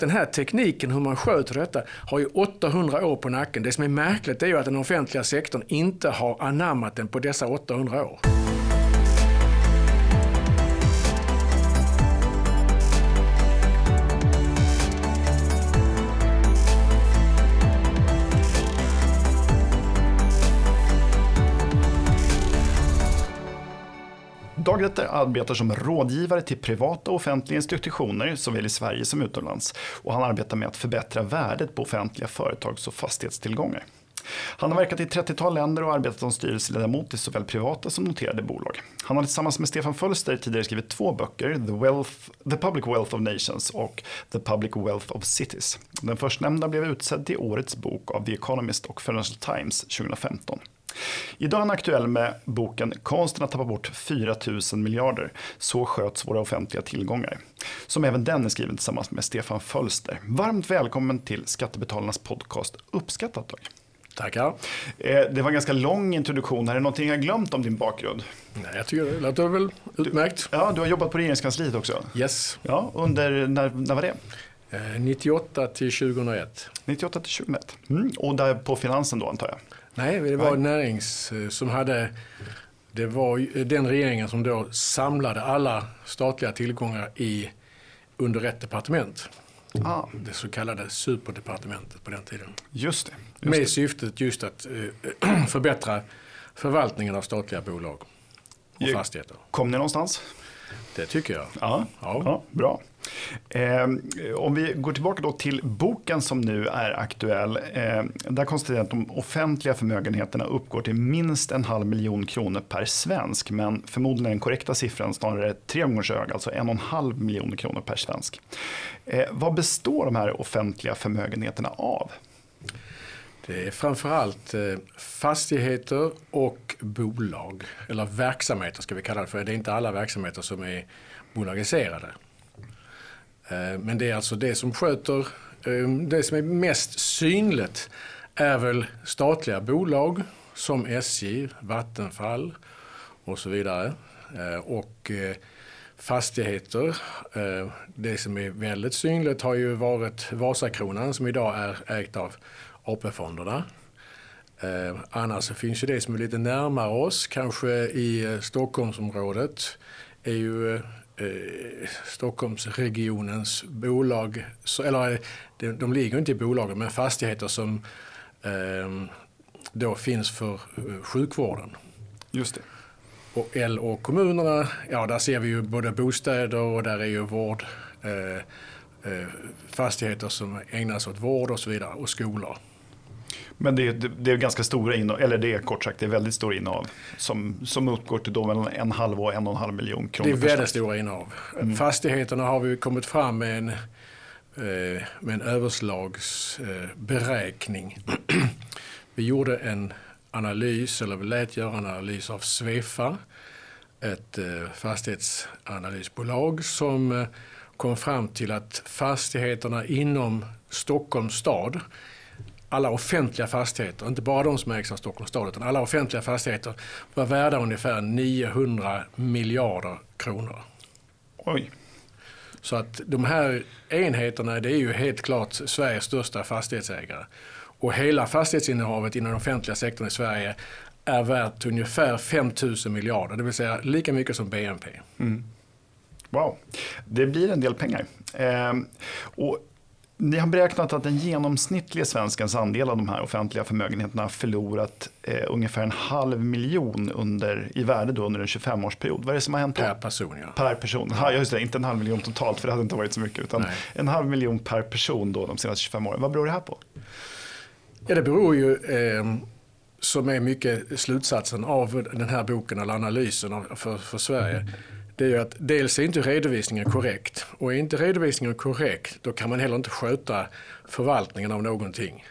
Den här tekniken, hur man sköter detta, har ju 800 år på nacken. Det som är märkligt är ju att den offentliga sektorn inte har anammat den på dessa 800 år. Dagrätter arbetar som rådgivare till privata och offentliga institutioner såväl i Sverige som utomlands. Och han arbetar med att förbättra värdet på offentliga företags och fastighetstillgångar. Han har verkat i 30-tal länder och arbetat som styrelseledamot i såväl privata som noterade bolag. Han har tillsammans med Stefan Fölster tidigare skrivit två böcker, The, Wealth, The Public Wealth of Nations och The Public Wealth of Cities. Den förstnämnda blev utsedd till årets bok av The Economist och Financial Times 2015. Idag är han aktuell med boken Konsten att tappa bort 4 000 miljarder. Så sköts våra offentliga tillgångar. Som även den är skriven tillsammans med Stefan Fölster. Varmt välkommen till Skattebetalarnas podcast Uppskattat Dag. Tackar. Eh, det var en ganska lång introduktion. Är det någonting jag glömt om din bakgrund? Nej, jag tycker det låter väl utmärkt. Du, ja, du har jobbat på Regeringskansliet också? Yes. Ja, under, när, när var det? 98 eh, till 2001. 98 till 2001. Mm. Och där på finansen då antar jag? Nej, det var Nej. närings eh, som hade det var den regeringen som då samlade alla statliga tillgångar i, under ett departement. Ah. Det så kallade superdepartementet på den tiden. Just det. Just Med det. syftet just att eh, förbättra förvaltningen av statliga bolag och fastigheter. Kom ni någonstans? Det tycker jag. Ja, ja. ja bra. Eh, om vi går tillbaka då till boken som nu är aktuell. Eh, där konstaterar att de offentliga förmögenheterna uppgår till minst en halv miljon kronor per svensk. Men förmodligen den korrekta siffran snarare tre gånger så hög, alltså en och en halv miljon kronor per svensk. Eh, vad består de här offentliga förmögenheterna av? Det är framförallt eh, fastigheter och bolag, eller verksamheter ska vi kalla det för. Det är inte alla verksamheter som är bolagiserade. Eh, men det är alltså det som sköter, eh, det som är mest synligt är väl statliga bolag som SJ, Vattenfall och så vidare. Eh, och fastigheter. Det som är väldigt synligt har ju varit Vasakronan som idag är ägt av AP-fonderna. Annars så finns ju det som är lite närmare oss, kanske i Stockholmsområdet, är ju eh, Stockholmsregionens bolag, så, eller eh, de, de ligger inte i bolagen, men fastigheter som eh, då finns för eh, sjukvården. Just det. Och, L och kommunerna, ja där ser vi ju både bostäder och där är ju vård, eh, fastigheter som ägnas åt vård och så vidare och skolor. Men det, det, det är ganska stora innehav, eller det är kort sagt det är väldigt stora innehav som, som uppgår till då mellan en halv och en och en halv miljon kronor. Det är väldigt stora innehav. Mm. Fastigheterna har vi kommit fram med en, eh, med en överslagsberäkning. vi gjorde en analys, eller vi lät göra en analys av Svefa, ett eh, fastighetsanalysbolag som eh, kom fram till att fastigheterna inom Stockholms stad alla offentliga fastigheter, inte bara de som ägs av Stockholms stad, utan alla offentliga fastigheter var värda ungefär 900 miljarder kronor. Oj. Så att de här enheterna, det är ju helt klart Sveriges största fastighetsägare. Och hela fastighetsinnehavet inom den offentliga sektorn i Sverige är värt ungefär 5 000 miljarder, det vill säga lika mycket som BNP. Mm. Wow, det blir en del pengar. Eh, och ni har beräknat att den genomsnittliga svenskens andel av de här offentliga förmögenheterna har förlorat eh, ungefär en halv miljon under, i värde då under en 25-årsperiod. Vad är det som har hänt? Per person, ja. Per person. Ja, just det, inte en halv miljon totalt, för det hade inte varit så mycket. Utan Nej. en halv miljon per person då de senaste 25 åren. Vad beror det här på? Ja, det beror ju, eh, som är mycket slutsatsen av den här boken, eller analysen för, för Sverige. Mm det är ju att dels är inte redovisningen korrekt och är inte redovisningen korrekt då kan man heller inte sköta förvaltningen av någonting.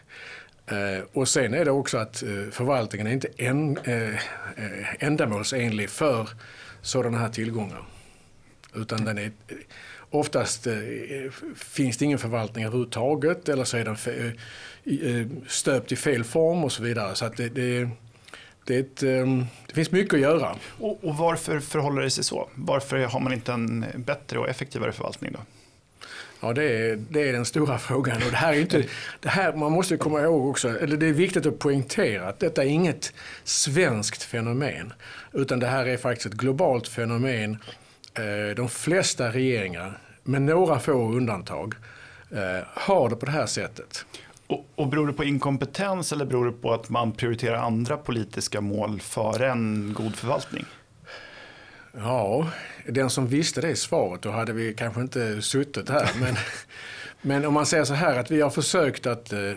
Eh, och sen är det också att eh, förvaltningen är inte en, eh, eh, ändamålsenlig för sådana här tillgångar. Utan den är, oftast finns det ingen förvaltning överhuvudtaget eller så är den stöpt i fel form och så vidare. Så att det, det det, ehm, det, finns mycket att göra. Och, och, varför förhåller det sig så? Varför har man inte en bättre och effektivare förvaltning då? Ja, det är, det är den stora frågan. Och det här är inte, det här, man måste komma ihåg också, eller det är viktigt att poängtera att detta är inget svenskt fenomen. Utan det här är faktiskt ett globalt fenomen. Eh, de flesta regeringar, med några få undantag, eh, har det på det här sättet. Och, och beror det på inkompetens eller beror det på att man prioriterar andra politiska mål före en god förvaltning? Ja, den som visste det svaret, då hade vi kanske inte suttit här. Men, men om man säger så här att vi har försökt att eh,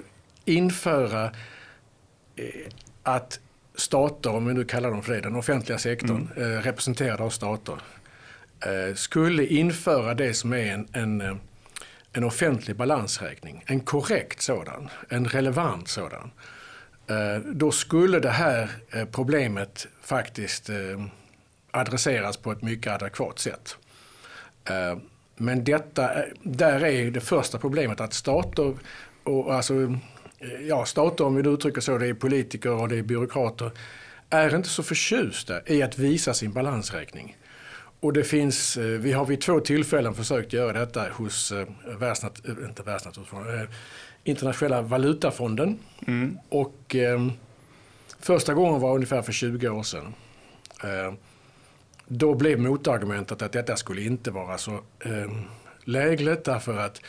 införa eh, att stater, om vi nu kallar dem för det, den offentliga sektorn, mm. eh, representerad av stater, skulle införa det som är en, en, en offentlig balansräkning. En korrekt sådan, en relevant sådan. Eh, då skulle det här eh, problemet faktiskt eh, adresseras på ett mycket adekvat sätt. Men detta, där är det första problemet att stater, och alltså, ja, stater om vi uttrycker så, det är politiker och det är byråkrater, är inte så förtjusta i att visa sin balansräkning. Och det finns, eh, vi har vid två tillfällen försökt göra detta hos världsnat, inte världsnaturfonden, Internationella valutafonden. Mm. Och eh, första gången var ungefär för 20 år sedan. Eh, då blev motargumentet att detta skulle inte vara så eh, lägligt därför att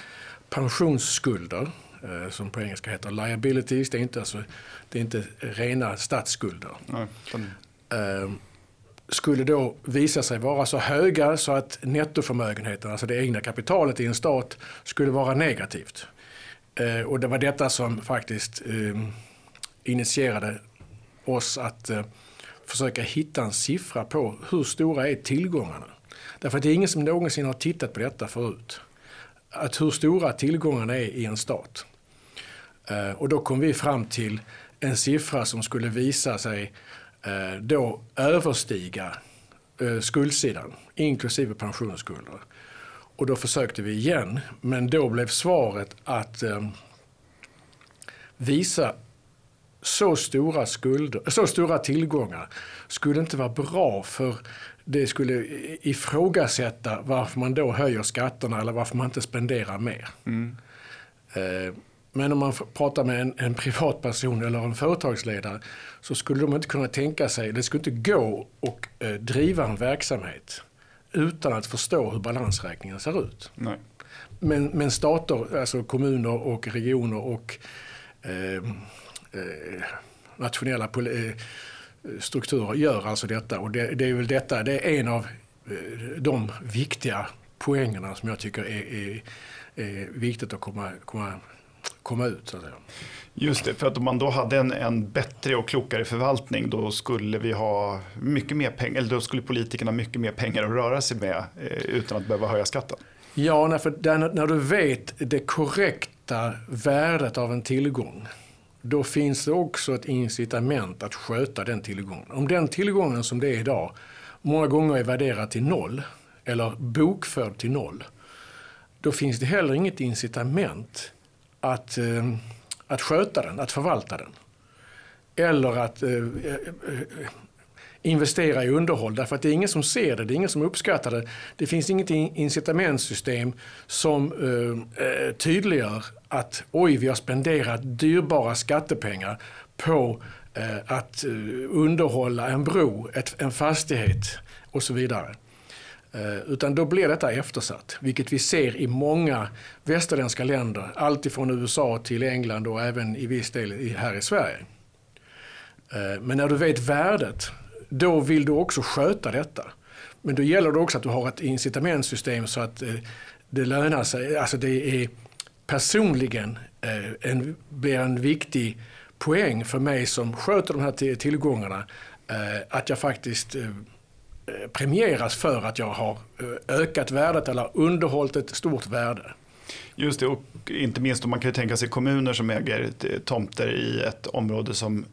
pensionsskulder, eh, som på engelska heter liabilities, det är inte, alltså, det är inte rena statsskulder. Nej, eh, skulle då visa sig vara så höga så att nettoförmögenheten, alltså det egna kapitalet i en stat, skulle vara negativt. Eh, och det var detta som faktiskt ehm, initierade oss att eh, försöka hitta en siffra på hur stora är tillgångarna. Därför att det är ingen som någonsin har tittat på detta förut. Att hur stora tillgångarna är i en stat. Eh, och då kom vi fram till en siffra som skulle visa sig eh, då överstiga eh, skuldsidan, inklusive pensionsskulder. Och då försökte vi igen, men då blev svaret att visa så stora, skulder, så stora tillgångar skulle inte vara bra för det skulle ifrågasätta varför man då höjer skatterna eller varför man inte spenderar mer. Mm. Men om man pratar med en, en, privatperson eller en företagsledare så skulle de inte kunna tänka sig, det skulle inte gå att eh, driva en verksamhet utan att förstå hur balansräkningen ser ut. Nej. Men, men stater, alltså kommuner och regioner och eh, Eh, nationella eh, strukturer gör alltså detta. Och det, det, är väl detta, det är en av eh, de viktiga poängerna som jag tycker är, är, är viktigt att komma, komma, komma ut. Så att säga. Just det, för att om man då hade en, en bättre och klokare förvaltning då skulle vi ha mycket mer pengar, eller då skulle politikerna ha mycket mer pengar att röra sig med utan att behöva höja skatten. Ja, för där, när du vet det korrekta värdet av en tillgång då finns det också ett incitament att sköta den tillgången. Om den tillgången som det är idag många gånger är värderad till noll eller bokförd till noll, då finns det heller inget incitament att, eh, att sköta den, att förvalta den. Eller att eh, eh, investera i underhåll därför att det är ingen som ser det, det är ingen som uppskattar det. Det finns inget incitamentsystem som eh, eh, tydliggör att oj, vi har spenderat dyrbara skattepengar på eh, att eh, underhålla en bro, ett, en fastighet och så vidare. Eh, utan då blir detta eftersatt, vilket vi ser i många västerländska länder, alltifrån USA till England och även i viss del här i Sverige. Eh, men när du vet värdet då vill du också sköta detta. Men då gäller det också att du har ett incitamentsystem så att eh, det lönar sig. Alltså det är personligen en, blir en viktig poäng för mig som sköter de här tillgångarna att jag faktiskt Eh, premieras för att jag har eh, ökat värdet eller underhållit ett stort värde. Just det, och inte minst om man kan tänka sig kommuner som äger eh, tomter i ett område som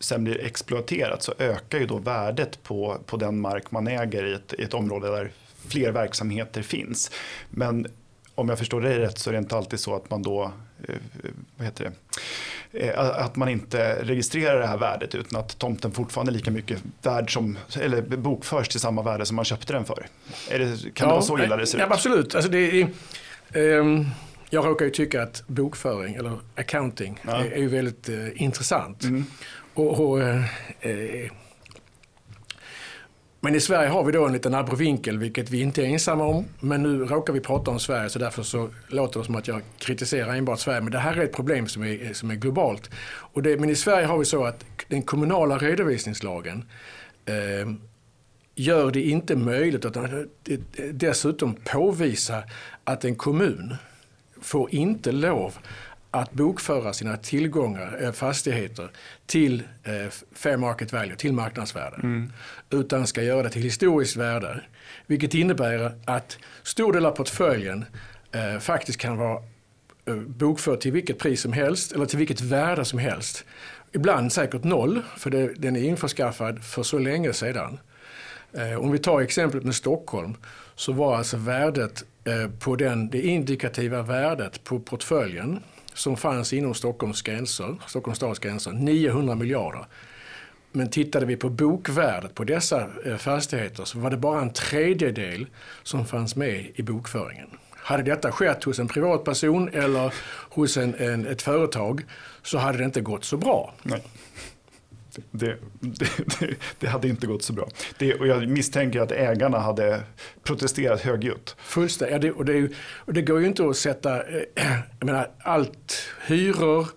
sen blir exploaterat så ökar ju då värdet på, på den mark man äger i ett, i ett område där fler verksamheter finns. Men om jag förstår dig rätt så är det inte alltid så att man då vad heter det, att man inte registrerar det här värdet utan att tomten fortfarande är lika mycket värd som, eller bokförs till samma värde som man köpte den för. Det, kan ja, det vara så illa det ser ja, ut? Absolut. Alltså det Um, jag råkar ju tycka att bokföring eller accounting ja. är, är ju väldigt eh, intressant. Mm. Och, och eh, eh, men i Sverige har vi då en liten abrovinkel, vilket vi inte är ensamma om. Men nu råkar vi prata om Sverige, så därför så låter det som att jag kritiserar enbart Sverige. Men det här är ett problem som är, som är globalt. Och det, men i Sverige har vi så att den kommunala redovisningslagen eh, gör det inte möjligt att dessutom påvisa att en kommun får inte lov att bokföra sina tillgångar, eh, fastigheter, till eh, fair market value, till marknadsvärde. Mm. Utan ska göra det till historiskt värde. Vilket innebär att stor del av portföljen eh, faktiskt kan vara bokförd till vilket pris som helst eller till vilket värde som helst. Ibland säkert noll, för det, den är införskaffad för så länge sedan. Om vi tar exemplet med Stockholm så var alltså värdet på den, det indikativa värdet på portföljen som fanns inom Stockholms gränser, Stockholms stads gränser, 900 miljarder. Men tittade vi på bokvärdet på dessa eh, fastigheter så var det bara en tredjedel som fanns med i bokföringen. Hade detta skett hos en privatperson eller hos en, en ett företag så hade det inte gått så bra. Nej det, det, det, hade inte gått så bra. Det, och jag misstänker att ägarna hade protesterat högljutt. Fullständigt. Ja, och, det, och det går ju inte att sätta, eh, jag menar allt, hyror,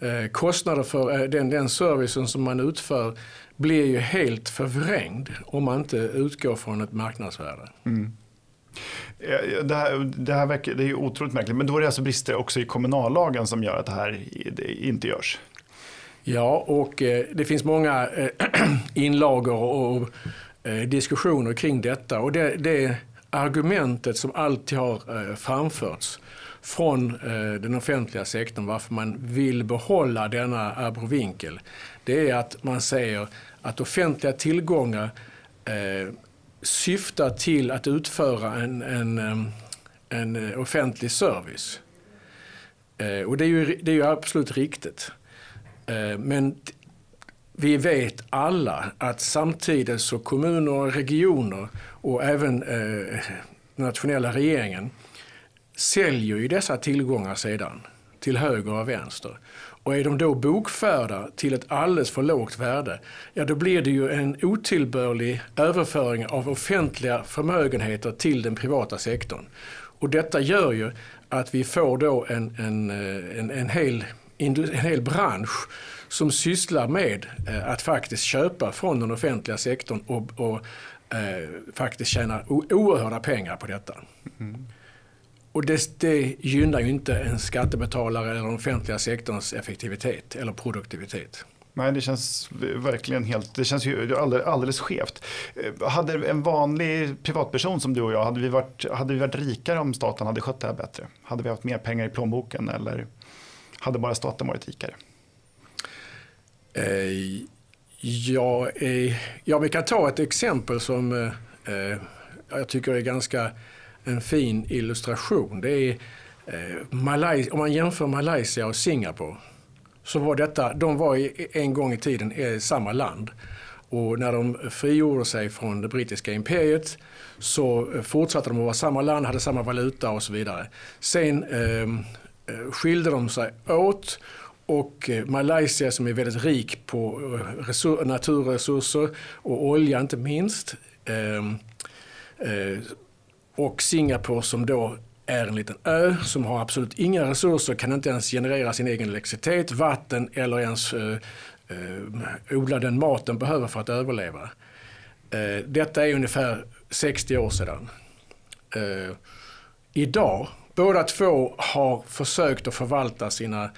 eh, kostnader för eh, den, den servicen som man utför blir ju helt förvrängd om man inte utgår från ett marknadsvärde. Mm. Det här, det här verkar, det är otroligt märkligt, men då är det alltså brister också i kommunallagen som gör att det här inte görs? Ja, och eh, det finns många eh, inlagor och eh, diskussioner kring detta. Och det, det argumentet som alltid har eh, framförts från eh, den offentliga sektorn varför man vill behålla denna abrovinkel. Det är att man säger att offentliga tillgångar eh, syftar till att utföra en, en, en offentlig service. Och det är ju, det är ju absolut riktigt. Eh, men vi vet alla att samtidigt så kommuner och regioner och även eh, nationella regeringen säljer ju dessa tillgångar sedan till höger och vänster. Och är de då bokförda till ett alldeles för lågt värde, ja då blir det ju en otillbörlig överföring av offentliga förmögenheter till den privata sektorn. Och detta gör ju att vi får då en, en, eh, en, en hel en hel bransch som sysslar med eh, att faktiskt köpa från den offentliga sektorn och, och eh, faktiskt tjäna oerhörda pengar på detta. Mm. Och det, det gynnar ju inte en skattebetalare eller den offentliga sektorns effektivitet eller produktivitet. Nej, det känns verkligen helt, det känns ju alldeles, alldeles skevt. Eh, hade en vanlig privatperson som du och jag, hade vi, varit, hade vi varit rikare om staten hade skött det här bättre? Hade vi haft mer pengar i plånboken eller? Hade bara staten varit rikare? Eh, ja, eh, ja, vi kan ta ett exempel som eh, eh jag tycker är ganska en fin illustration. Det är eh, Malaysia, om man jämför Malaysia och Singapore så var detta, de var en gång i tiden i samma land. Och när de frigjorde sig från det brittiska imperiet så fortsatte de att vara samma land, hade samma valuta och så vidare. Sen Eh, Eh, skilde de sig åt och eh, Malaysia som är väldigt rik på eh, resurs, naturresurser och olja inte minst. Ehm, och Singapore som då är en liten ö som har absolut inga resurser, kan inte ens generera sin egen elektricitet, vatten eller ens eh, odla den mat den behöver för att överleva. Eh, detta är ungefär 60 år sedan. Eh, idag Båda två har försökt att förvalta sina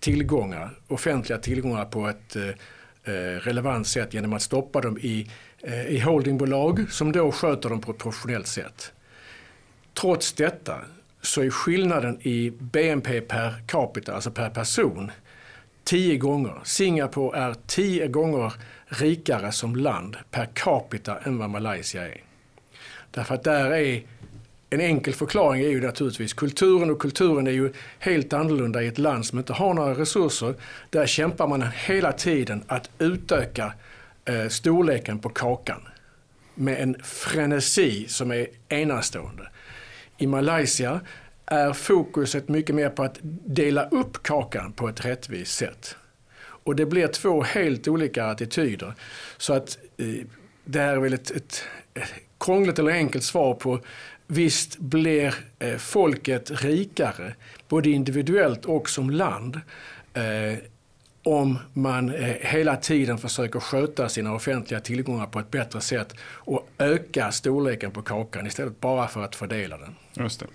tillgångar, offentliga tillgångar på ett eh, eh, relevant sätt genom att stoppa dem i, eh, i holdingbolag som då sköter dem på ett professionellt sätt. Trots detta så är skillnaden i BNP per capita, alltså per person, tio gånger. Singapore är tio gånger rikare som land per capita än vad Malaysia är. Därför att där är en enkel förklaring är ju naturligtvis kulturen och kulturen är ju helt annorlunda i ett land som inte har några resurser. Där kämpar man hela tiden att utöka eh, storleken på kakan med en frenesi som är enastående. I Malaysia är fokuset mycket mer på att dela upp kakan på ett rättvist sätt. Och det blir två helt olika attityder. Så att eh, det här är väl ett, ett, ett krångligt eller enkelt svar på visst blir eh, folket rikare, både individuellt och som land, eh, om man eh, hela tiden försöker sköta sina offentliga tillgångar på ett bättre sätt och öka storleken på kakan istället bara för att fördela den. Just det.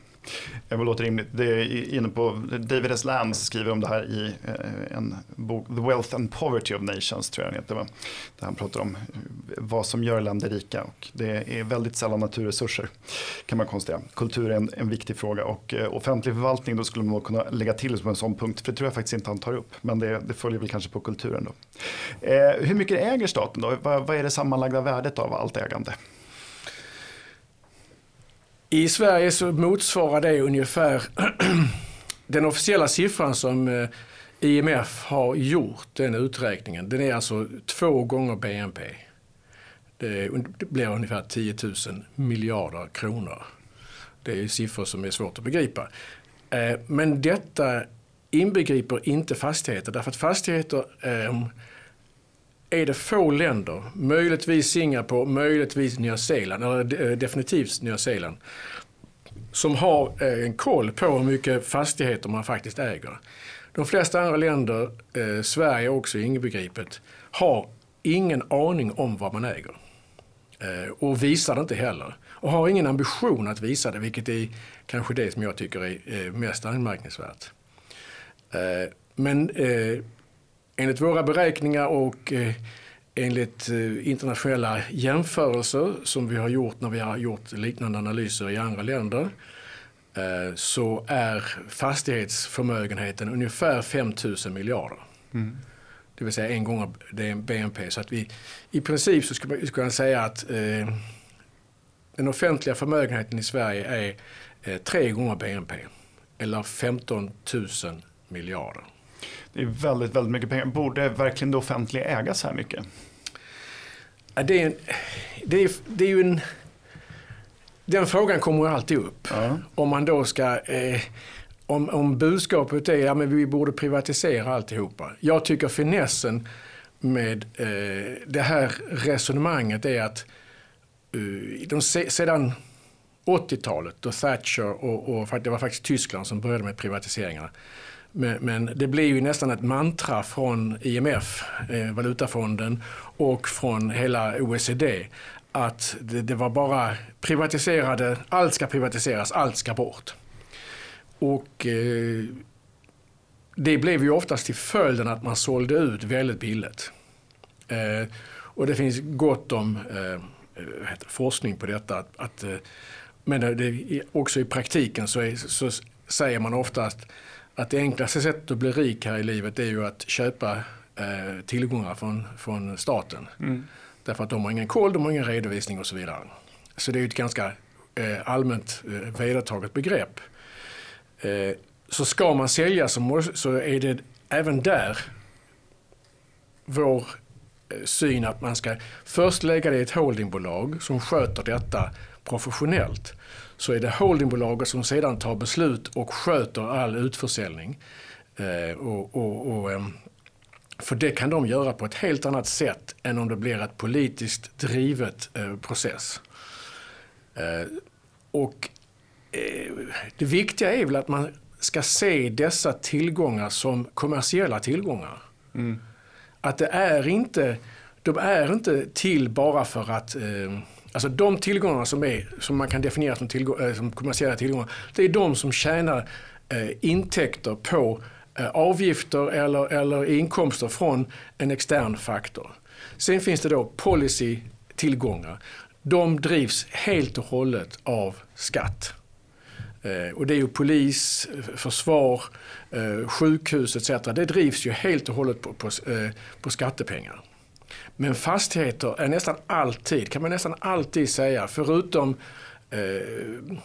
Det låter rimligt. Det är inne på, David S. Lance skriver om det här i eh, en bok, The Wealth and Poverty of Nations, tror jag den heter. Där han pratar om eh, vad som gör länder rika. Och det är väldigt sällan naturresurser, kan man konstatera. Kultur är en, en viktig fråga och eh, offentlig förvaltning, då skulle man kunna lägga till som en sån punkt, för det tror jag faktiskt inte han tar upp. Men det, det följer väl kanske på kulturen då. Eh, hur mycket äger staten då? Vad, vad är det sammanlagda värdet av allt ägande? I Sverige så motsvarar det ungefär den officiella siffran som eh, IMF har gjort, den uträkningen. Den är alltså två gånger BNP. Det blir ungefär 10 000 miljarder kronor. Det är siffror som är svårt att begripa. Eh, men detta inbegriper inte fastigheter därför att fastigheter eh, är det få länder, möjligtvis Singapore, möjligtvis Nya Zeeland, eller eh, definitivt Nya Zeeland, som har eh, en koll på hur mycket fastigheter man faktiskt äger. De flesta andra länder, eh, Sverige också inbegripet, har ingen aning om vad man äger. Eh, och visar det inte heller. Och har ingen ambition att visa det, vilket är kanske det som jag tycker är eh, mest anmärkningsvärt. Eh, men eh, enligt våra beräkningar och eh, enligt eh, internationella jämförelser som vi har gjort när vi har gjort liknande analyser i andra länder eh, så är fastighetsförmögenheten ungefär 5 000 miljarder. Mm. Det vill säga en gång BNP. Så att vi, I princip så skulle man säga att eh, den offentliga förmögenheten i Sverige är eh, tre gånger BNP. Eller 15 000 miljarder. Det är väldigt, väldigt mycket pengar. Borde verkligen det offentliga äga så här mycket? Det är, en, det är, det är ju en... Den frågan kommer alltid upp. Ja. Om man då ska... Eh, om, om budskapet är att ja, vi borde privatisera alltihopa. Jag tycker finessen med eh, det här resonemanget är att uh, de, sedan 80-talet då Thatcher och, och det var faktiskt Tyskland som började med privatiseringarna men, men, det blir ju nästan ett mantra från IMF, eh, Valutafonden och från hela OECD att det, det, var bara privatiserade, allt ska privatiseras, allt ska bort. Och eh, det blev ju oftast till följden att man sålde ut väldigt billigt. Eh, och det finns gott om eh, eh forskning på detta. Att, att eh, men det, också i praktiken så, är, så säger man ofta att att det enklaste sättet att bli rik här i livet är ju att köpa eh, tillgångar från, från staten. Mm. Därför att de har ingen koll, de har ingen redovisning och så vidare. Så det är ju ett ganska eh, allmänt eh, vedertaget begrepp. Eh, så ska man sälja så, så är det även där vår eh, syn att man ska först lägga det i ett holdingbolag som sköter detta professionellt så är det holdingbolaget som sedan tar beslut och sköter all utförsäljning. Eh, och, och, och, ehm, för det kan de göra på ett helt annat sätt än om det blir ett politiskt drivet eh, process. Eh, och det viktiga är väl att man ska se dessa tillgångar som kommersiella tillgångar. Mm. Att det är inte, de är inte till bara för att Alltså de tillgångarna som, är, som man kan definiera som, tillgång, eh, som kommersiella tillgångar, det är de som tjänar eh, intäkter på eh, avgifter eller, eller inkomster från en extern faktor. Sen finns det då policy-tillgångar. De drivs helt och hållet av skatt. Eh, och det är ju polis, försvar, eh, sjukhus etc. Det drivs ju helt och hållet på, på, på skattepengar. Men fastigheter är nästan alltid, kan man nästan alltid säga, förutom eh,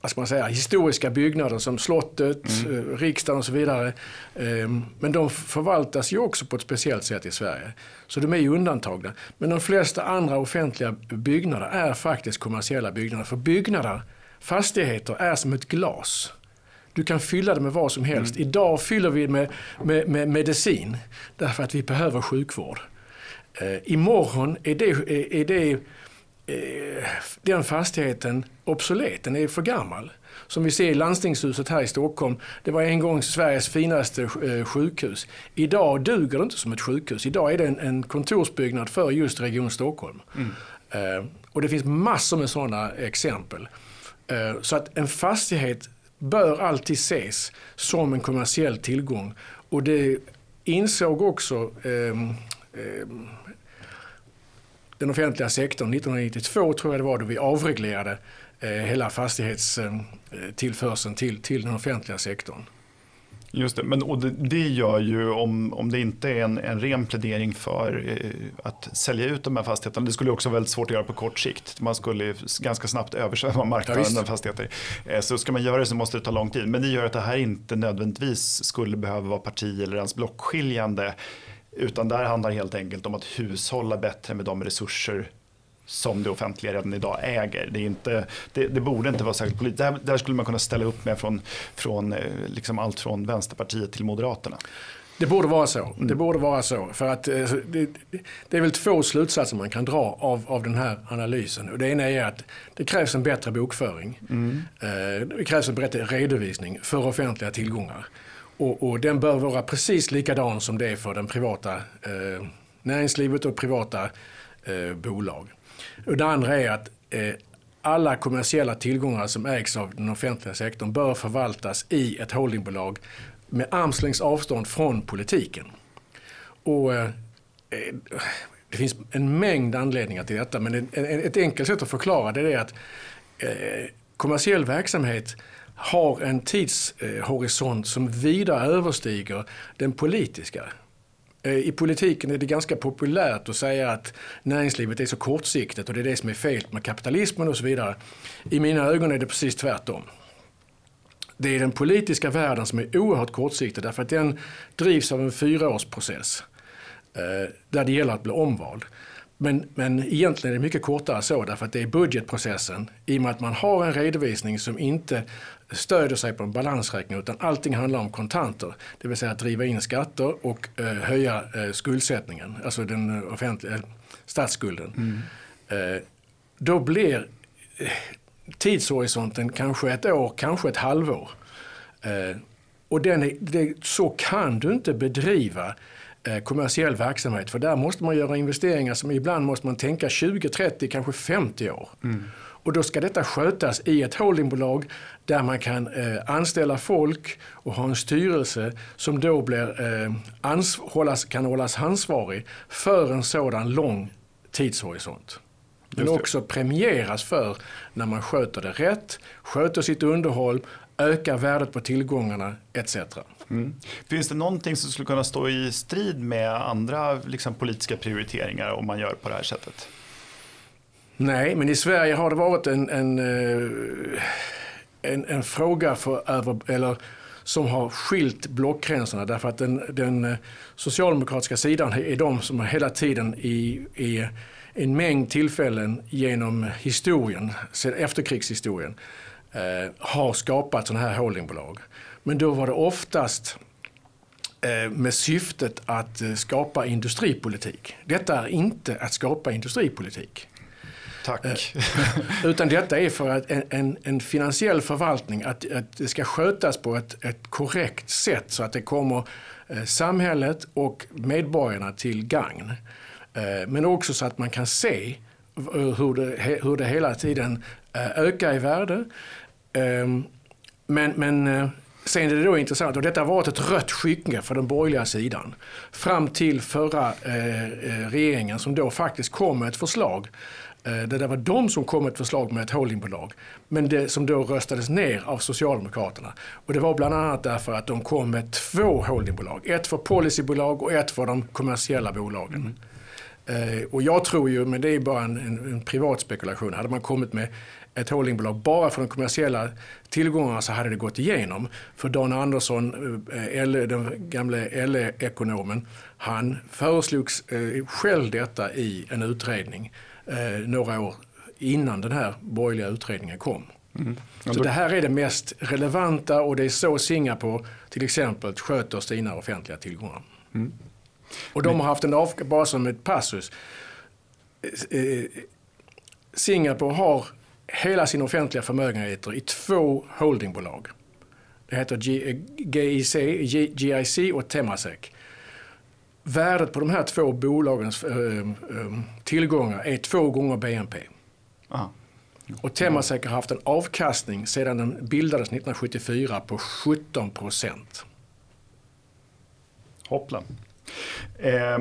vad ska man säga, historiska byggnader som slottet, mm. Eh, riksdagen och så vidare. Ehm, men de förvaltas ju också på ett speciellt sätt i Sverige. Så de är ju undantagna. Men de flesta andra offentliga byggnader är faktiskt kommersiella byggnader. För byggnader fastigheter är som ett glas. Du kan fylla det med vad som helst. Mm. Idag fyller vi med, med, med, medicin därför att vi behöver sjukvård. Eh, imorgon är det, är, är det eh, den fastigheten obsolet, den är för gammal. Som vi ser i landstingshuset här i Stockholm, det var en gång Sveriges finaste eh, sjukhus. Idag duger det inte som ett sjukhus. Idag är det en, en kontorsbyggnad för just Region Stockholm. Mm. Eh, och det finns massor med sådana exempel. Eh, så att en fastighet bör alltid ses som en kommersiell tillgång. Och det insåg också eh, den offentliga sektorn 1992 tror jag det var då vi avreglerade eh, hela fastighetstillförseln eh, till, till den offentliga sektorn. Just det, men och det, det, gör ju om, om det inte är en, en ren plädering för eh, att sälja ut de här fastigheterna. Det skulle också vara väldigt svårt att göra på kort sikt. Man skulle ganska snabbt översvämma marknaden ja, med fastigheter. Eh, så ska man göra det så måste det ta lång tid. Men det gör att det här inte nödvändigtvis skulle behöva vara parti eller ens blockskiljande. Utan där handlar det helt enkelt om att hushålla bättre med de resurser som det offentliga redan idag äger. Det, är inte, det, det borde inte vara särskilt politiskt. Där, där, skulle man kunna ställa upp med från, från eh, liksom allt från Vänsterpartiet till Moderaterna. Det borde vara så. Mm. Det borde vara så. För att, eh, det, det, är väl två slutsatser man kan dra av, av den här analysen. Och det ena är att det krävs en bättre bokföring. Mm. Eh, det krävs en bättre redovisning för offentliga tillgångar. Och, och den bör vara precis likadan som det är för den privata eh, näringslivet och privata eh, bolag. Och det andra är att eh, alla kommersiella tillgångar som ägs av den offentliga sektorn bör förvaltas i ett holdingbolag med armslängds avstånd från politiken. Och, eh, det finns en mängd anledningar till detta men ett enkelt sätt att förklara det är att eh, kommersiell verksamhet har en tidshorisont som vida överstiger den politiska. Eh, I politiken är det ganska populärt att säga att näringslivet är så kortsiktigt och det är det som är fel med kapitalismen och så vidare. I mina ögon är det precis tvärtom. Det är den politiska världen som är oerhört kortsiktig därför att den drivs av en fyraårsprocess eh, där det gäller att bli omvald. Men, men egentligen är det mycket kortare så därför att det är budgetprocessen i och med att man har en redovisning som inte stöder sig på en balansräkning utan allting handlar om kontanter. Det vill säga att driva in skatter och eh, höja eh, skuldsättningen, alltså den offentliga eh, statsskulden. Mm. Eh, då blir eh, tidshorisonten kanske ett år, kanske ett halvår. Eh, och den är, det, så kan du inte bedriva kommersiell verksamhet. För där måste man göra investeringar som ibland måste man tänka 20, 30, kanske 50 år. Mm. Och då ska detta skötas i ett holdingbolag där man kan eh, anställa folk och ha en styrelse som då blir, eh, ans hållas, kan hållas ansvarig för en sådan lång tidshorisont. Men också premieras för när man sköter det rätt, sköter sitt underhåll, ökar värdet på tillgångarna etc. Mm. Finns det någonting som skulle kunna stå i strid med andra liksom, politiska prioriteringar om man gör på det här sättet? Nej, men i Sverige har det varit en, en, eh, en, en fråga för över, eller, som har skilt blockgränserna därför att den, den eh, socialdemokratiska sidan är de som hela tiden i, i en mängd tillfällen genom historien, efterkrigshistorien, eh, har skapat sådana här holdingbolag. Men då var det oftast eh, med syftet att eh, skapa industripolitik. Detta är inte att skapa industripolitik. Tack. Eh, utan detta är för att en, en, en finansiell förvaltning, att, att, det ska skötas på ett, ett korrekt sätt så att det kommer samhället och medborgarna till gagn. Men också så att man kan se hur det, hur det hela tiden ökar i värde. Ehm, men, men Sen är det då intressant, och detta har varit ett rött skynke för den borgerliga sidan. Fram till förra eh, regeringen som då faktiskt kom med ett förslag Eh, det där var de som kom med ett förslag med ett holdingbolag. Men det som då röstades ner av Socialdemokraterna. Och det var bland annat därför att de kom med två holdingbolag. Ett för policybolag och ett för de kommersiella bolagen. Mm. och jag tror ju, men det är bara en, en, en privat spekulation, hade man kommit med ett holdingbolag bara för de kommersiella tillgångarna så hade det gått igenom. För Dan Andersson, eh, den gamle LE-ekonomen, han föreslog själv detta i en utredning eh, några år innan den här borgerliga utredningen kom. Mm. Så det här är det mest relevanta och det är så Singapore till exempel sköter sina offentliga tillgångar. Mm. Och de har haft en av, bara som ett passus. Eh, Singapore har hela sina offentliga förmögenheter i två holdingbolag. Det heter GIC, GIC och Temasek. Värdet på de här två bolagens äh, tillgångar är två gånger BNP. Aha. Och Temasek har haft en avkastning sedan den bildades 1974 på 17 procent. Hoppla. Eh,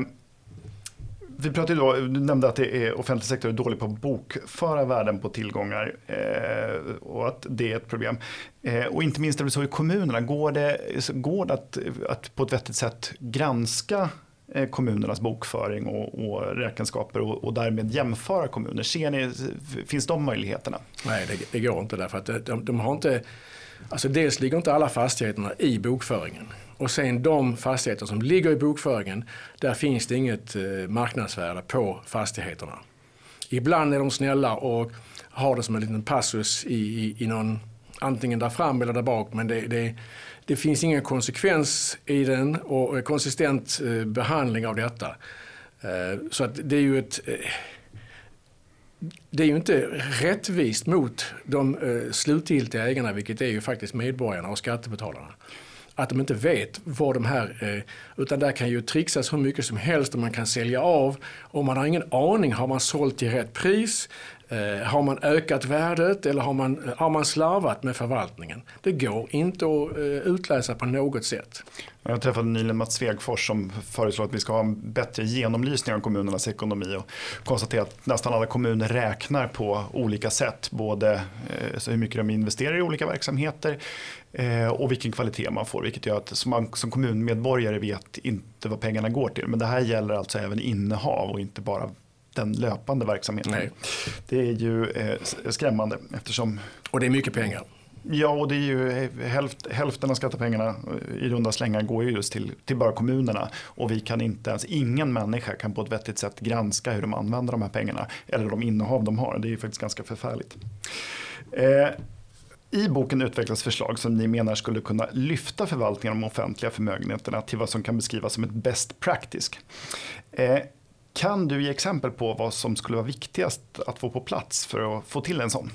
vi pratade då, du nämnde att det är offentlig sektor är dålig på att bokföra värden på tillgångar eh, och att det är ett problem. Eh, och inte minst är det så i kommunerna, går det, går det att, att på ett vettigt sätt granska eh, kommunernas bokföring och, och räkenskaper och, och, därmed jämföra kommuner? Ser ni, finns de möjligheterna? Nej, det, det går inte därför att de, de har inte Alltså dels ligger inte alla fastigheterna i bokföringen. Och sen de fastigheter som ligger i bokföringen, där finns det inget eh, marknadsvärde på fastigheterna. Ibland är de snälla och har det som en liten passus i, i, i någon, antingen där fram eller där bak, men det, det, det finns ingen konsekvens i den och konsistent eh, behandling av detta. Eh, så att det är ju ett det är ju inte rättvist mot de slutgiltiga ägarna, vilket är ju faktiskt medborgarna och skattebetalarna att de inte vet vad de här, eh, utan där kan ju trixas hur mycket som helst och man kan sälja av och man har ingen aning, har man sålt till rätt pris? Eh, har man ökat värdet eller har man, eh, har man slarvat med förvaltningen? Det går inte att eh, utläsa på något sätt. Jag träffade nyligen Mats Svegfors som föreslår att vi ska ha en bättre genomlysning av kommunernas ekonomi och konstaterar att nästan alla kommuner räknar på olika sätt. Både eh, hur mycket de investerar i olika verksamheter eh, och vilken kvalitet man får. Vilket gör att man som kommunmedborgare vet inte vad pengarna går till. Men det här gäller alltså även innehav och inte bara den löpande verksamheten. Nej. Det är ju eh, skrämmande eftersom... Och det är mycket pengar. Ja, och det är ju eh, hälft, hälften av skattepengarna eh, i runda slängar går ju just till, till bara kommunerna. Och vi kan inte ens, ingen människa kan på ett vettigt sätt granska hur de använder de här pengarna. Eller de innehav de har. Det är ju faktiskt ganska förfärligt. Eh, i boken utvecklas förslag som ni menar skulle kunna lyfta förvaltningen av de offentliga förmögenheterna till vad som kan beskrivas som ett best practice. Eh, kan du ge exempel på vad som skulle vara viktigast att få på plats för att få till en sån?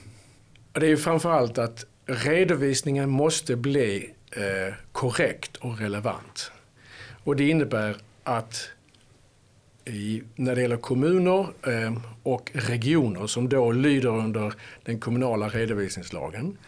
Det är ju framförallt att redovisningen måste bli eh, korrekt och relevant. Och det innebär att i, när det gäller kommuner eh, och regioner som då lyder under den kommunala redovisningslagen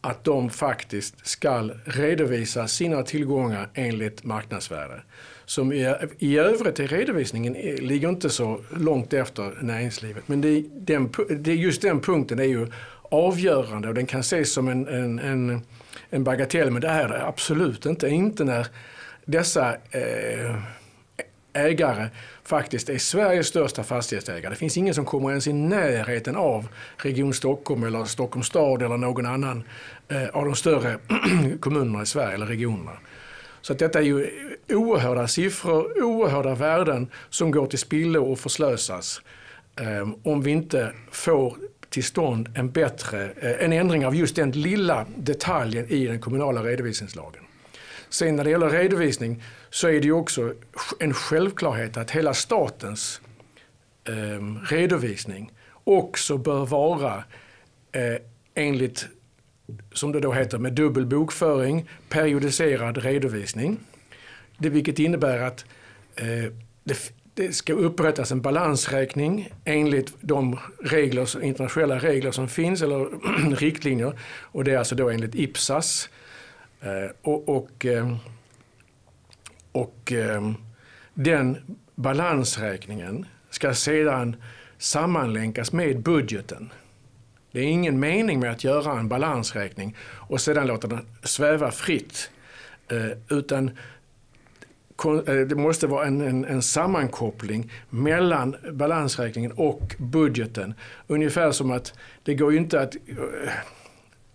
att de faktiskt ska redovisa sina tillgångar enligt marknadsvärde. Som i, i övrigt i redovisningen eh, ligger inte så långt efter näringslivet. Men det, den, det, just den punkten är ju avgörande och den kan ses som en, en, en, en bagatell, men det är det absolut inte. Inte när dessa eh, ägare faktiskt är Sveriges största fastighetsägare. Det finns ingen som kommer ens i närheten av Region Stockholm eller Stockholms stad eller någon annan eh, av de större kommunerna i Sverige eller regionerna. Så att detta är ju oerhörda siffror, oerhörda värden som går till spillo och förslösas eh, om vi inte får till stånd en bättre, eh, en ändring av just den lilla detaljen i den kommunala redovisningslagen. Sen när det gäller redovisning så är det ju också en självklarhet att hela statens eh, redovisning också bör vara eh, enligt, som det då heter, med dubbel bokföring, periodiserad redovisning. Det, vilket innebär att eh, det, det ska upprättas en balansräkning enligt de regler, internationella regler som finns, eller riktlinjer. Och det är alltså då enligt IPSAS. Eh, och, och, eh, och eh, den balansräkningen ska sedan sammanlänkas med budgeten. Det är ingen mening med att göra en balansräkning och sedan låta den sväva fritt. Eh, utan eh, det måste vara en, en, en, sammankoppling mellan balansräkningen och budgeten. Ungefär som att det går ju inte att eh,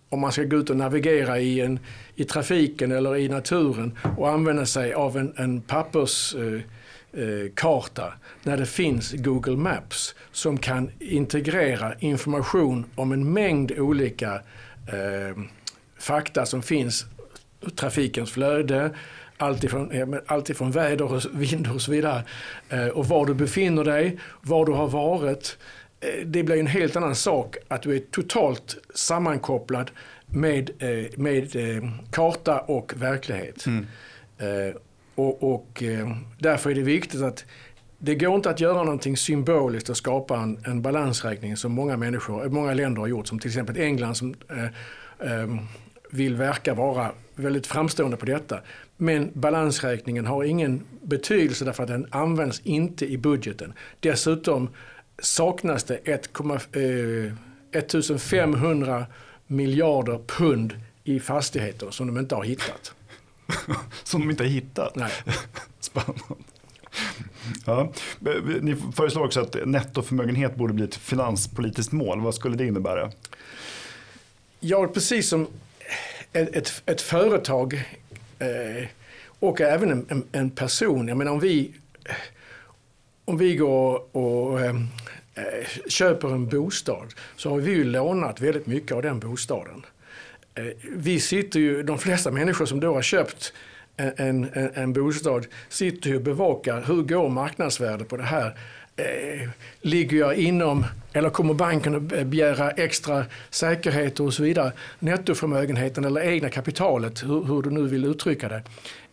om man ska gå ut och navigera i, en, i trafiken eller i naturen och använda sig av en, en papperskarta eh, när det finns Google Maps som kan integrera information om en mängd olika eh, fakta som finns, trafikens flöde, alltifrån, alltifrån väder och vind och så vidare. Eh, och var du befinner dig, var du har varit. Eh, det blir en helt annan sak att du är totalt sammankopplad med, eh, med karta och verklighet. Mm. Och, och eh, därför är det viktigt att det går inte att göra någonting symboliskt och skapa en, en balansräkning som många människor, eh, många länder har gjort. Som till exempel England som eh, eh, vill verka vara väldigt framstående på detta. Men balansräkningen har ingen betydelse därför att den används inte i budgeten. Dessutom saknas det 1, eh, 1500 miljarder pund i fastigheter som de inte har hittat. som de inte har hittat? Nej. Spännande. Ja. Ni föreslår också att nettoförmögenhet borde bli ett finanspolitiskt mål. Vad skulle det innebära? Ja, precis som ett, ett, företag eh, och även en, en, person. Jag menar om vi, om vi går och eh, köper en bostad så har vi ju lånat väldigt mycket av den bostaden. Eh, vi sitter ju, de flesta människor som då har köpt eh, en, en, en bostad sitter ju och bevakar hur går marknadsvärdet på det här. Eh, ligger jag inom, eller kommer banken att begära extra säkerheter och så vidare. Nettoförmögenheten eller egna kapitalet, hur, hur du nu vill uttrycka det,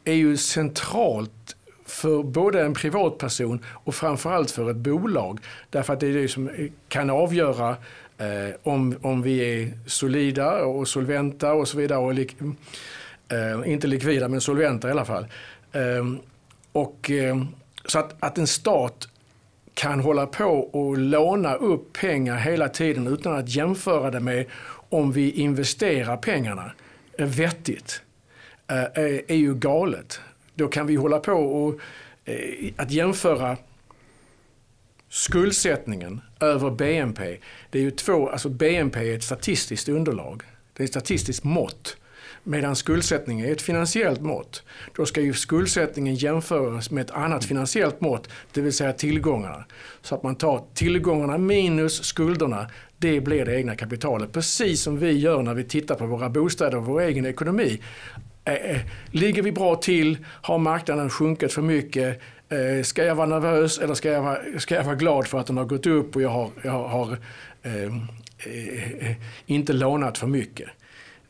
är ju centralt för både en privatperson och framförallt för ett bolag. Därför att det är det som kan avgöra eh, om, om vi är solida och solventa och så vidare. Och lik, eh, inte likvida men solventa i alla fall. Eh, och, eh, så att, att en stat kan hålla på och låna upp pengar hela tiden utan att jämföra det med om vi investerar pengarna vettigt eh, är ju galet. Då kan vi hålla på och eh, att jämföra skuldsättningen över BNP. Det är ju två, alltså BNP är ett statistiskt underlag. Det är ett statistiskt mått. Medan skuldsättning är ett finansiellt mått. Då ska ju skuldsättningen jämföras med ett annat finansiellt mått, det vill säga tillgångarna. Så att man tar tillgångarna minus skulderna, det blir det egna kapitalet. Precis som vi gör när vi tittar på våra bostäder och vår egen ekonomi. Ligger vi bra till? Har marknaden sjunkit för mycket? Eh, ska jag vara nervös eller ska jag vara, ska jag vara glad för att den har gått upp och jag har, jag har eh, eh, inte lånat för mycket?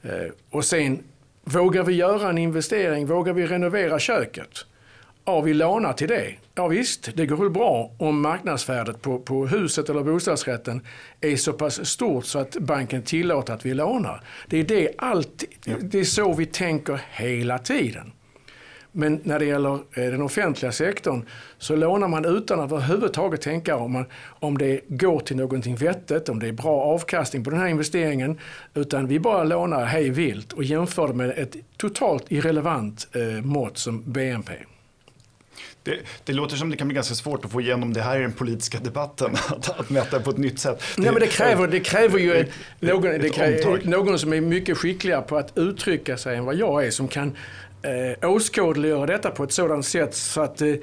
Eh, och sen, vågar vi göra en investering? Vågar vi renovera köket? Ja, vi lånar till det. Ja visst, det går väl bra om marknadsvärdet på, på huset eller bostadsrätten är så pass stort så att banken tillåter att vi lånar. Det är, det, alltid, det är så vi tänker hela tiden. Men när det gäller eh, den offentliga sektorn så lånar man utan att överhuvudtaget tänka om, man, om det går till någonting vettigt, om det är bra avkastning på den här investeringen. Utan vi bara lånar hej vilt och jämför det med ett totalt irrelevant eh, mått som BNP. Det, det, låter som det kan bli ganska svårt att få igenom det här i den politiska debatten, att, att mäta på ett nytt sätt. Det, Nej, men det, kräver, det kräver ju ett, någon, det kräver, någon som är mycket skickligare på att uttrycka sig än vad jag är, som kan eh, åskådliggöra detta på ett sådant sätt så att eh,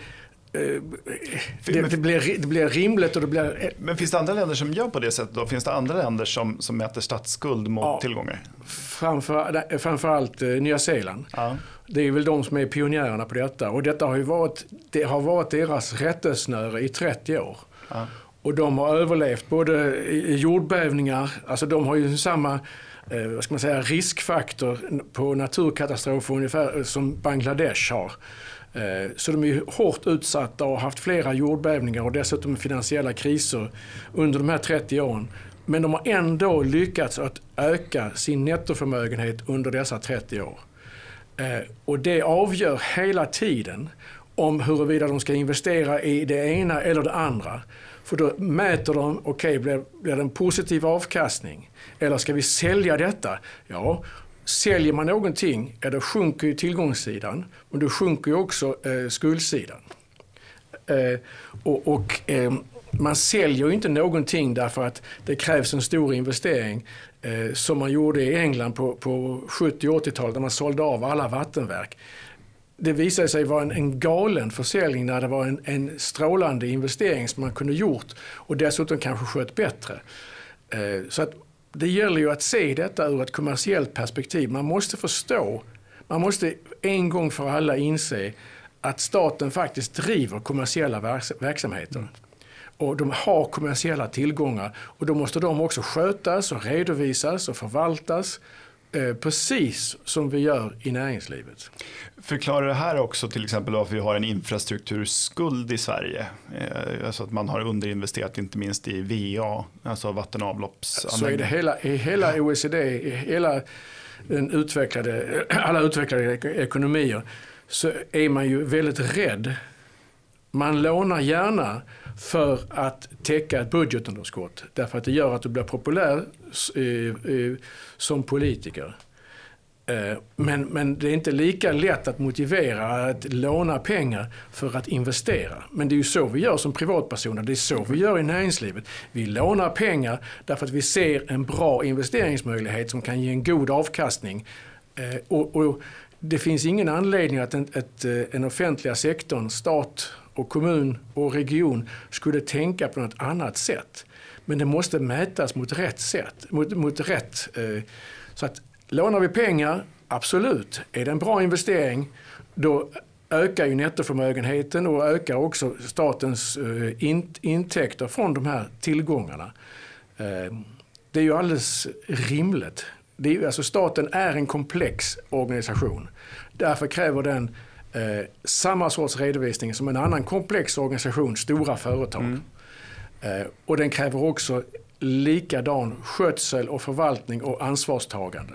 det, det, blir, det blir rimligt och det blir... Men finns det andra länder som gör på det sättet då? Finns det andra länder som, som mäter statsskuld mot ja, tillgångar? Framför, framförallt eh, Nya Zeeland. Ja. Det är väl de som är pionjärerna på detta. Och detta har ju varit, det har varit deras rättesnöre i 30 år. Ja. Och de har överlevt både jordbävningar, alltså de har ju samma eh, vad ska man säga, riskfaktor på naturkatastrofer ungefär eh, som Bangladesh har. Eh, så de är hårt utsatta och har haft flera jordbävningar och dessutom finansiella kriser under de här 30 åren. Men de har ändå lyckats att öka sin nettoförmögenhet under dessa 30 år. Eh, och det avgör hela tiden om huruvida de ska investera i det ena eller det andra. För då mäter de, okej, okay, blir, blir det en positiv avkastning? Eller ska vi sälja detta? Ja, säljer man någonting, ja, då sjunker ju tillgångssidan, men då sjunker ju också eh, skuldsidan. Eh, och, och eh, man säljer ju inte någonting därför att det krävs en stor investering eh, som man gjorde i England på, på 70 80-talet när man sålde av alla vattenverk det visade sig vara en, en galen försäljning när det var en, en strålande investering som man kunde gjort och dessutom kanske skött bättre. Eh, så att det gäller ju att se detta ur ett kommersiellt perspektiv. Man måste förstå, man måste en gång för alla inse att staten faktiskt driver kommersiella verksamheter. Och de har kommersiella tillgångar och då måste de också skötas och redovisas och förvaltas precis som vi gör i näringslivet. Förklarar det här också till exempel varför vi har en infrastrukturskuld i Sverige? Eh, alltså att man har underinvesterat inte minst i VA, alltså vatten och avloppsanläggningar. Så är det hela, i hela OECD, i hela den utvecklade, alla utvecklade ekonomier så är man ju väldigt rädd. Man lånar gärna för att täcka ett budgetunderskott. Därför att det gör att du blir populär eh, eh, Eh, eh, som politiker. Eh, men, men det är inte lika lätt att motivera att låna pengar för att investera. Men det är ju så vi gör som privatpersoner, det är så vi gör i näringslivet. Vi lånar pengar därför att vi ser en bra investeringsmöjlighet som kan ge en god avkastning. Och, och det finns ingen anledning att en, ett, den offentliga sektorn, stat och kommun och region skulle tänka på något annat sätt. Men det måste mätas mot rätt sätt. Mot, mot rätt, eh, så att lånar vi pengar, absolut, är det en bra investering, då ökar ju nettoförmögenheten och ökar också statens eh, in, intäkter från de här tillgångarna. Eh, det är ju alldeles rimligt. Det är, alltså staten är en komplex organisation. Därför kräver den eh, samma sorts redovisning som en annan komplex organisation, stora företag. Mm. Eh, och den kräver också likadan skötsel och förvaltning och ansvarstagande.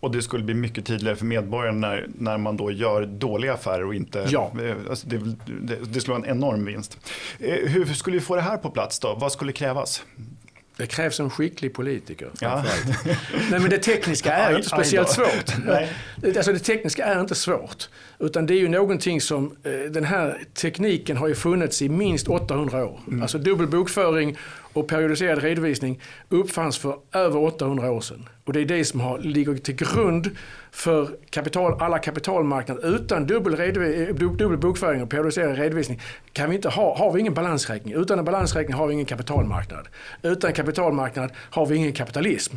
Och det skulle bli mycket tydligare för medborgarna när, när man då gör dåliga affärer och inte... Ja. Eh, alltså det, det, det skulle vara en enorm vinst. Eh, hur skulle vi få det här på plats då? Vad skulle krävas? Det krävs en skicklig politiker. Ja. Nej, men det tekniska är inte speciellt svårt. Nej. Alltså, det tekniska är inte svårt. Utan det är ju någonting som, eh, den här tekniken har ju funnits i minst 800 år. Mm. Alltså dubbel bokföring och periodiserad redovisning uppfanns för över 800 år sedan. Och det är det som har, ligger till grund för kapital, alla kapitalmarknader. Utan dubbel, dubbel bokföring och periodiserad redovisning kan vi inte ha, har vi ingen balansräkning. Utan en balansräkning har vi ingen kapitalmarknad. Utan kapitalmarknad har vi ingen kapitalism.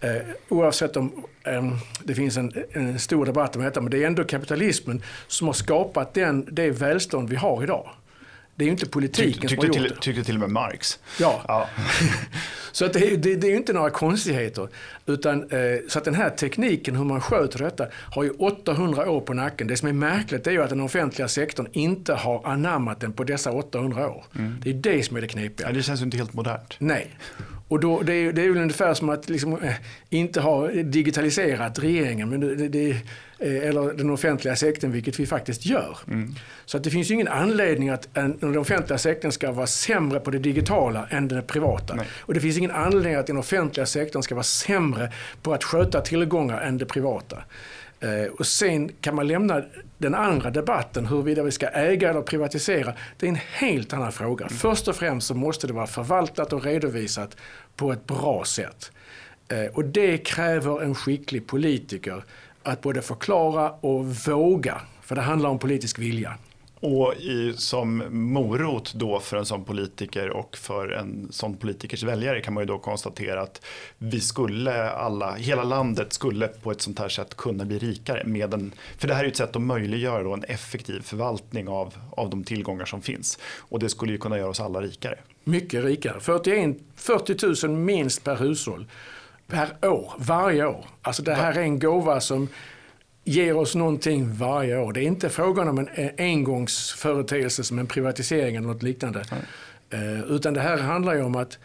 Eh, oavsett om eh, det finns en, en, stor debatt om detta, men det är ändå kapitalismen som har skapat den, det välstånd vi har idag. Det är ju inte politiken Tyck, som har gjort det. Tyckte till och med Marx. Ja. ja. så att det, det, det, är ju inte några konstigheter. Utan, eh, så att den här tekniken, hur man sköter detta, har ju 800 år på nacken. Det som är märkligt är ju att den offentliga sektorn inte har anammat den på dessa 800 år. Mm. Det är det som är det knepiga. Ja, det känns ju inte helt modernt. Nej. Och då, det, är, det är väl ungefär som att liksom, eh, inte ha digitaliserat regeringen. Men det, det, Eh, eller den offentliga sektorn, vilket vi faktiskt gör. Mm. Så att det finns ju ingen anledning att den offentliga sektorn ska vara sämre på det digitala än den privata. Nej. Och det finns ingen anledning att den offentliga sektorn ska vara sämre på att sköta tillgångar än det privata. Eh, och sen kan man lämna den andra debatten, huruvida vi ska äga eller privatisera. Det är en helt annan fråga. Mm. Först och främst så måste det vara förvaltat och redovisat på ett bra sätt. Eh, och det kräver en skicklig politiker att både förklara och våga. För det handlar om politisk vilja. Och i, som morot då för en sån politiker och för en sån politikers väljare kan man ju då konstatera att vi skulle alla, hela landet skulle på ett sånt här sätt kunna bli rikare. Med en, för det här är ju ett sätt att möjliggöra då en effektiv förvaltning av, av de tillgångar som finns. Och det skulle ju kunna göra oss alla rikare. Mycket rikare. 41, 40 000 minst per hushåll per år, varje år. Alltså det här är en gåva som ger oss någonting varje år. Det är inte frågan om en engångsföreteelse som en privatisering eller något liknande. Mm. utan det här handlar ju om att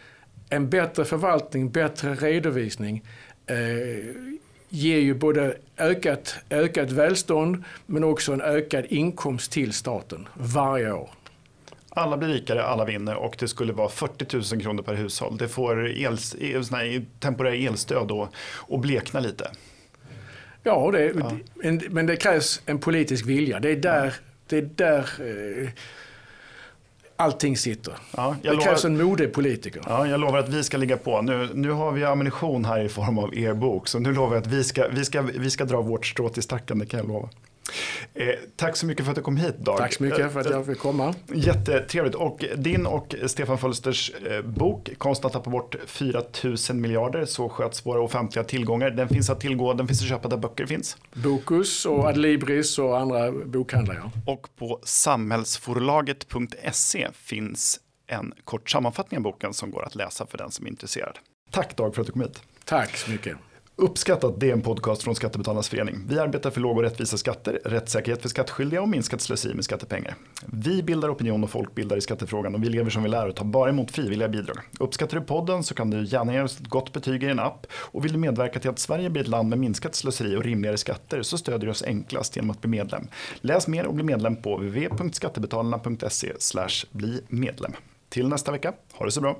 en bättre förvaltning, bättre redovisning eh, ger ju både ökat, ökat välstånd men också en ökad inkomst till staten varje år. Alla blir rikare, alla vinner och det skulle vara 40 000 kronor per hushåll. Det får el, temporär elstöd och, och blekna lite. Ja, det, ja. men det krävs en politisk vilja. Det är där, det är där eh, allting sitter. Ja, det krävs en modig politiker. Ja, jag lovar att vi ska ligga på. Nu, nu har vi ammunition här i form av er bok. Så nu lovar jag att vi ska, vi ska, vi ska dra vårt strå till stacken, det kan jag lova. Eh, tack så mycket för att du kom hit Dag. Tack så mycket för att jag fick komma. Jättetrevligt. Och din och Stefan Fölsters eh, bok Konsten att tappa bort 4 000 miljarder, så sköts våra offentliga tillgångar. Den finns att tillgå, den finns att köpa där böcker finns. Bokus och Adlibris och andra bokhandlar. Och på samhällsforlaget.se finns en kort sammanfattning av boken som går att läsa för den som är intresserad. Tack Dag för att du kom hit. Tack så mycket. Uppskattat, det är en podcast från Skattebetalarnas förening. Vi arbetar för låga och rättvisa skatter, rättssäkerhet för skattskyldiga och minskat slöseri med skattepengar. Vi bildar opinion och folkbildar i skattefrågan och vi lever som vi lär och tar bara emot frivilliga bidrag. Uppskattar du podden så kan du gärna ge oss ett gott betyg i en app och vill du medverka till att Sverige blir ett land med minskat slöseri och rimligare skatter så stödjer du oss enklast genom att bli medlem. Läs mer och bli medlem på www.skattebetalarna.se bli medlem. Till nästa vecka, ha det så bra!